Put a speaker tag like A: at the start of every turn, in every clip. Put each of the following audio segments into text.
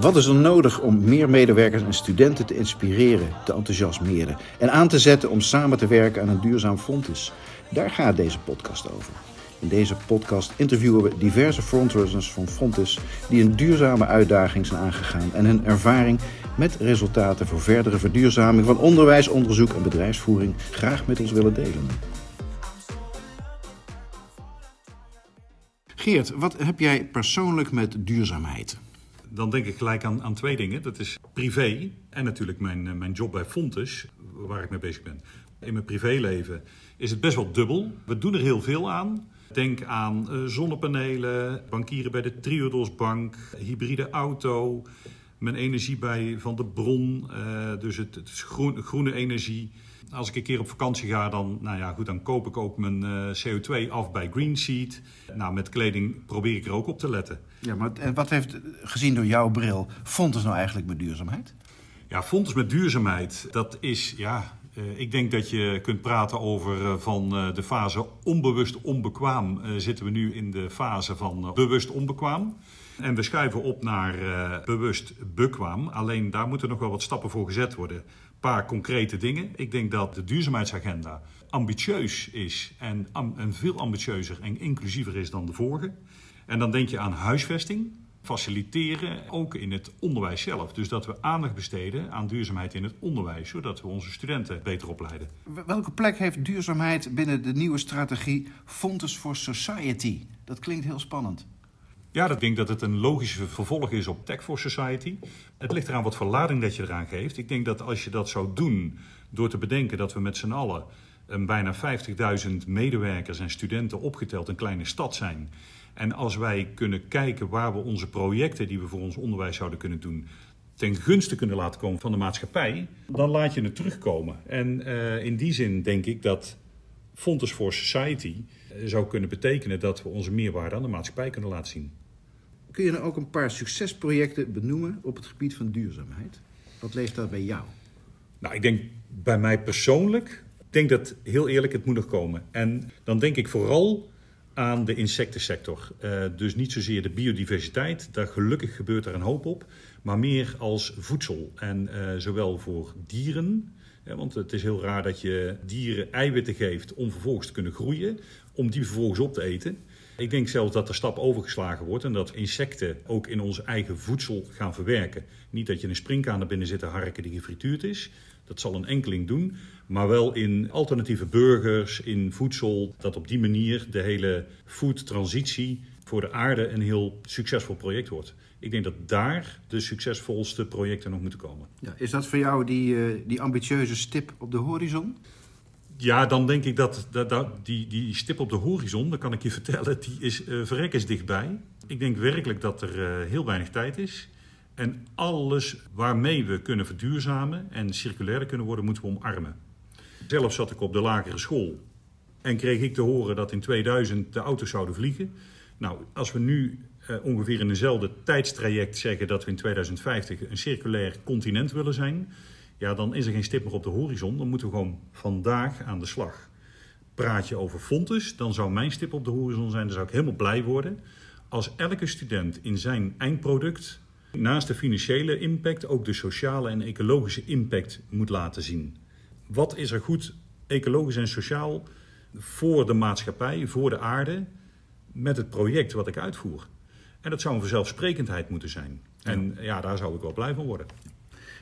A: Wat is er nodig om meer medewerkers en studenten te inspireren, te enthousiasmeren en aan te zetten om samen te werken aan een duurzaam fonds? Daar gaat deze podcast over. In deze podcast interviewen we diverse frontrunners van Fontes die een duurzame uitdaging zijn aangegaan en hun ervaring met resultaten voor verdere verduurzaming van onderwijs, onderzoek en bedrijfsvoering graag met ons willen delen. Geert, wat heb jij persoonlijk met duurzaamheid?
B: Dan denk ik gelijk aan, aan twee dingen. Dat is privé en natuurlijk mijn, eh, mijn job bij Fontes, waar ik mee bezig ben. In mijn privéleven is het best wel dubbel. We doen er heel veel aan. Denk aan uh, zonnepanelen, bankieren bij de Triodos Bank, hybride auto, mijn energie bij van de bron, uh, dus het, het groene energie. Als ik een keer op vakantie ga, dan, nou ja, goed, dan koop ik ook mijn uh, CO2 af bij Greenseed. Nou, met kleding probeer ik er ook op te letten.
A: Ja, maar en wat heeft, gezien door jouw bril, Fontes nou eigenlijk met duurzaamheid?
B: Ja, Fontes met duurzaamheid, dat is, ja, ik denk dat je kunt praten over uh, van uh, de fase onbewust onbekwaam. zitten we nu in de fase van bewust onbekwaam. En we schuiven op naar bewust bekwaam. Alleen daar moeten nog wel wat stappen voor gezet worden. Een paar concrete dingen. Ik denk dat de duurzaamheidsagenda ambitieus is en, en veel ambitieuzer en inclusiever is dan de vorige. En dan denk je aan huisvesting faciliteren, ook in het onderwijs zelf. Dus dat we aandacht besteden aan duurzaamheid in het onderwijs, zodat we onze studenten beter opleiden.
A: Welke plek heeft duurzaamheid binnen de nieuwe strategie Fontes for Society? Dat klinkt heel spannend.
B: Ja, ik denk dat het een logische vervolg is op Tech for Society. Het ligt eraan wat voor lading dat je eraan geeft. Ik denk dat als je dat zou doen door te bedenken dat we met z'n allen een bijna 50.000 medewerkers en studenten opgeteld een kleine stad zijn en als wij kunnen kijken waar we onze projecten die we voor ons onderwijs zouden kunnen doen, ten gunste kunnen laten komen van de maatschappij, dan laat je het terugkomen. En uh, in die zin denk ik dat Fontes for Society uh, zou kunnen betekenen dat we onze meerwaarde aan de maatschappij kunnen laten zien.
A: Kun je nou ook een paar succesprojecten benoemen op het gebied van duurzaamheid? Wat leeft daar bij jou?
B: Nou, ik denk bij mij persoonlijk, ik denk dat heel eerlijk het moet nog komen. En dan denk ik vooral aan de insectensector. Uh, dus niet zozeer de biodiversiteit, daar gelukkig gebeurt er een hoop op, maar meer als voedsel. En uh, zowel voor dieren, want het is heel raar dat je dieren eiwitten geeft om vervolgens te kunnen groeien, om die vervolgens op te eten. Ik denk zelfs dat de stap overgeslagen wordt en dat insecten ook in ons eigen voedsel gaan verwerken. Niet dat je een springkaan binnen zit te harken die gefrituurd is. Dat zal een enkeling doen, maar wel in alternatieve burgers, in voedsel. Dat op die manier de hele foodtransitie voor de aarde een heel succesvol project wordt. Ik denk dat daar de succesvolste projecten nog moeten komen.
A: Ja, is dat voor jou die, uh, die ambitieuze stip op de horizon?
B: Ja, dan denk ik dat, dat, die, die stip op de horizon, dat kan ik je vertellen, die is uh, verrekkers dichtbij. Ik denk werkelijk dat er uh, heel weinig tijd is. En alles waarmee we kunnen verduurzamen en circulair kunnen worden, moeten we omarmen. Zelf zat ik op de lagere school en kreeg ik te horen dat in 2000 de auto's zouden vliegen. Nou, als we nu uh, ongeveer in dezelfde tijdstraject zeggen dat we in 2050 een circulair continent willen zijn, ja, dan is er geen stip meer op de horizon. Dan moeten we gewoon vandaag aan de slag. Praat je over Fontes, dan zou mijn stip op de horizon zijn. Dan zou ik helemaal blij worden als elke student in zijn eindproduct naast de financiële impact ook de sociale en ecologische impact moet laten zien. Wat is er goed ecologisch en sociaal voor de maatschappij, voor de aarde, met het project wat ik uitvoer? En dat zou een vanzelfsprekendheid moeten zijn. En ja, daar zou ik wel blij van worden.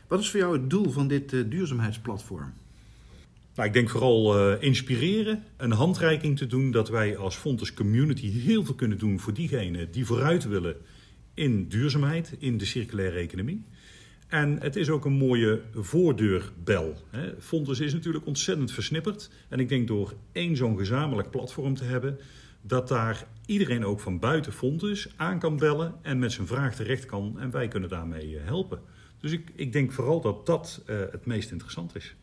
A: Wat is voor jou het doel van dit uh, duurzaamheidsplatform?
B: Nou, ik denk vooral uh, inspireren, een handreiking te doen dat wij als Fontes Community heel veel kunnen doen voor diegenen die vooruit willen in duurzaamheid, in de circulaire economie. En het is ook een mooie voordeurbel. Fontes is natuurlijk ontzettend versnipperd. En ik denk door één zo'n gezamenlijk platform te hebben, dat daar iedereen ook van buiten Fontes aan kan bellen en met zijn vraag terecht kan. En wij kunnen daarmee helpen. Dus ik, ik denk vooral dat dat uh, het meest interessant is.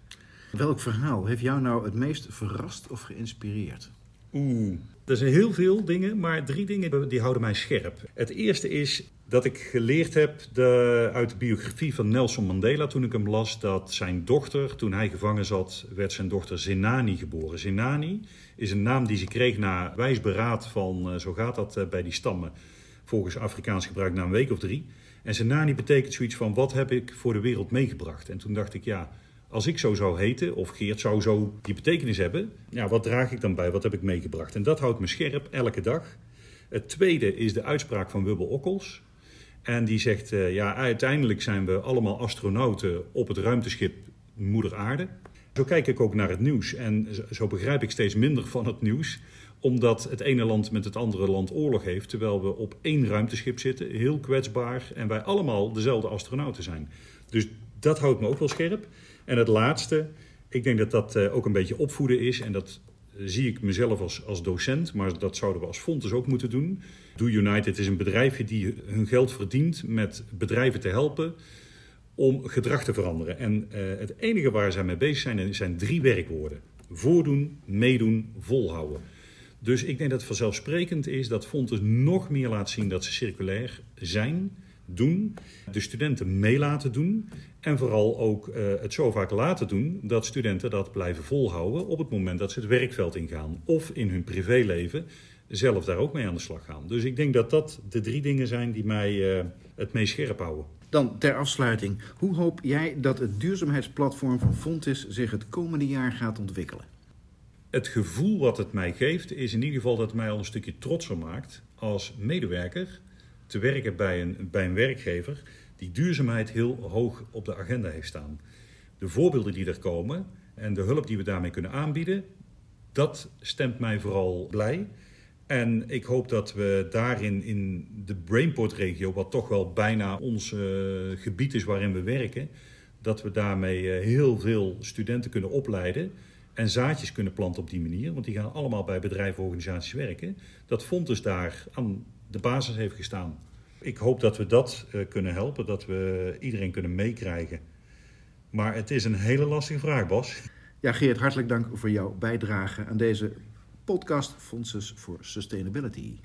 A: Welk verhaal heeft jou nou het meest verrast of geïnspireerd?
B: Oeh, er zijn heel veel dingen, maar drie dingen die houden mij scherp. Het eerste is dat ik geleerd heb de, uit de biografie van Nelson Mandela toen ik hem las dat zijn dochter, toen hij gevangen zat, werd zijn dochter Zenani geboren. Zenani is een naam die ze kreeg na wijs beraad van, eh, zo gaat dat eh, bij die stammen, volgens Afrikaans gebruik na een week of drie. En Zenani betekent zoiets van, wat heb ik voor de wereld meegebracht? En toen dacht ik, ja, als ik zo zou heten, of Geert zou zo die betekenis hebben, ja, wat draag ik dan bij? Wat heb ik meegebracht? En dat houdt me scherp elke dag. Het tweede is de uitspraak van Wubbel Okkels. En die zegt, uh, ja, uiteindelijk zijn we allemaal astronauten op het ruimteschip Moeder Aarde. Zo kijk ik ook naar het nieuws en zo begrijp ik steeds minder van het nieuws omdat het ene land met het andere land oorlog heeft, terwijl we op één ruimteschip zitten, heel kwetsbaar en wij allemaal dezelfde astronauten zijn. Dus dat houdt me ook wel scherp. En het laatste, ik denk dat dat eh, ook een beetje opvoeden is en dat zie ik mezelf als, als docent, maar dat zouden we als Fontes ook moeten doen. Do United is een bedrijfje die hun geld verdient met bedrijven te helpen om gedrag te veranderen. En uh, het enige waar zij mee bezig zijn, zijn drie werkwoorden. Voordoen, meedoen, volhouden. Dus ik denk dat het vanzelfsprekend is dat Fontes nog meer laat zien dat ze circulair zijn, doen, de studenten mee laten doen en vooral ook uh, het zo vaak laten doen dat studenten dat blijven volhouden op het moment dat ze het werkveld ingaan of in hun privéleven zelf daar ook mee aan de slag gaan. Dus ik denk dat dat de drie dingen zijn die mij uh, het meest scherp houden.
A: Dan ter afsluiting, hoe hoop jij dat het duurzaamheidsplatform van Fontis zich het komende jaar gaat ontwikkelen?
B: Het gevoel wat het mij geeft is in ieder geval dat het mij al een stukje trotser maakt als medewerker te werken bij een, bij een werkgever die duurzaamheid heel hoog op de agenda heeft staan. De voorbeelden die er komen en de hulp die we daarmee kunnen aanbieden, dat stemt mij vooral blij. En ik hoop dat we daarin in de Brainport-regio, wat toch wel bijna ons gebied is waarin we werken, dat we daarmee uh, heel veel studenten kunnen opleiden en zaadjes kunnen planten op die manier. Want die gaan allemaal bij bedrijven en organisaties werken. Dat Fontes daar aan de basis heeft gestaan. Ik hoop dat we dat uh, kunnen helpen, dat we iedereen kunnen meekrijgen. Maar het is een hele lastige vraag, Bas.
A: Ja, Geert, hartelijk dank voor jouw bijdrage aan deze podcast Fondses for Sustainability.